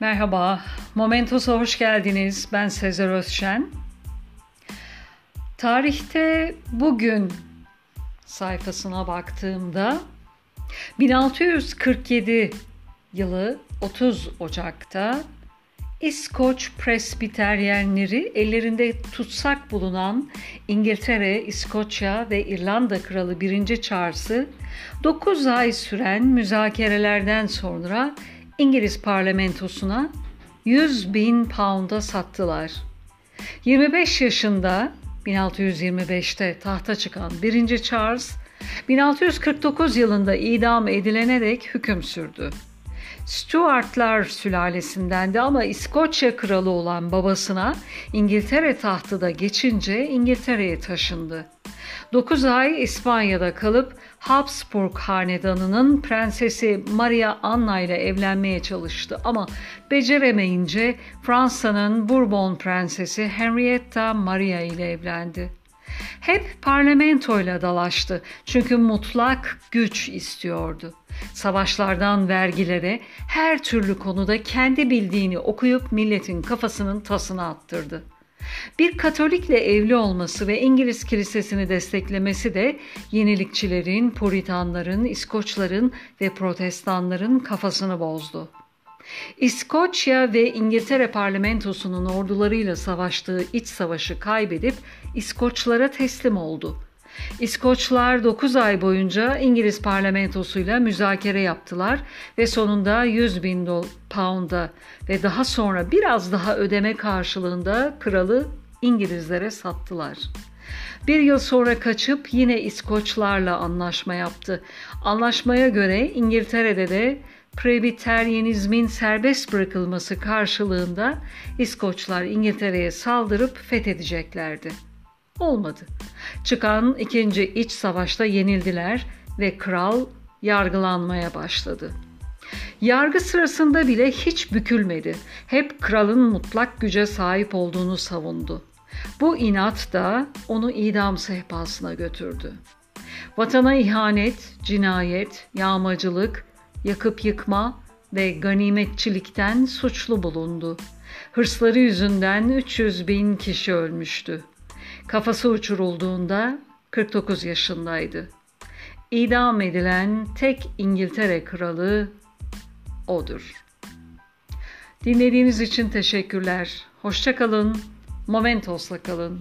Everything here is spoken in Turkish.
Merhaba, Momentos'a hoş geldiniz. Ben Sezer Özşen. Tarihte bugün sayfasına baktığımda 1647 yılı 30 Ocak'ta İskoç Presbiteryenleri ellerinde tutsak bulunan İngiltere, İskoçya ve İrlanda Kralı 1. Charles'ı 9 ay süren müzakerelerden sonra İngiliz parlamentosuna 100 bin pound'a sattılar. 25 yaşında 1625'te tahta çıkan 1. Charles 1649 yılında idam edilene dek hüküm sürdü. Stuartlar sülalesindendi ama İskoçya kralı olan babasına İngiltere tahtı da geçince İngiltere'ye taşındı. 9 ay İspanya'da kalıp Habsburg hanedanının prensesi Maria Anna ile evlenmeye çalıştı ama beceremeyince Fransa'nın Bourbon prensesi Henrietta Maria ile evlendi. Hep parlamentoyla dalaştı çünkü mutlak güç istiyordu. Savaşlardan vergilere her türlü konuda kendi bildiğini okuyup milletin kafasının tasını attırdı. Bir Katolikle evli olması ve İngiliz kilisesini desteklemesi de yenilikçilerin, Puritanların, İskoçların ve Protestanların kafasını bozdu. İskoçya ve İngiltere parlamentosunun ordularıyla savaştığı iç savaşı kaybedip İskoçlara teslim oldu. İskoçlar 9 ay boyunca İngiliz parlamentosuyla müzakere yaptılar ve sonunda 100 bin pound'a ve daha sonra biraz daha ödeme karşılığında kralı İngilizlere sattılar. Bir yıl sonra kaçıp yine İskoçlarla anlaşma yaptı. Anlaşmaya göre İngiltere'de de Presbiteryenizmin serbest bırakılması karşılığında İskoçlar İngiltere'ye saldırıp fethedeceklerdi. Olmadı. Çıkan ikinci iç savaşta yenildiler ve kral yargılanmaya başladı. Yargı sırasında bile hiç bükülmedi. Hep kralın mutlak güce sahip olduğunu savundu. Bu inat da onu idam sehpasına götürdü. Vatana ihanet, cinayet, yağmacılık, yakıp yıkma ve ganimetçilikten suçlu bulundu. Hırsları yüzünden 300 bin kişi ölmüştü. Kafası uçurulduğunda 49 yaşındaydı. İdam edilen tek İngiltere kralı odur. Dinlediğiniz için teşekkürler. Hoşçakalın. Momentos'la kalın.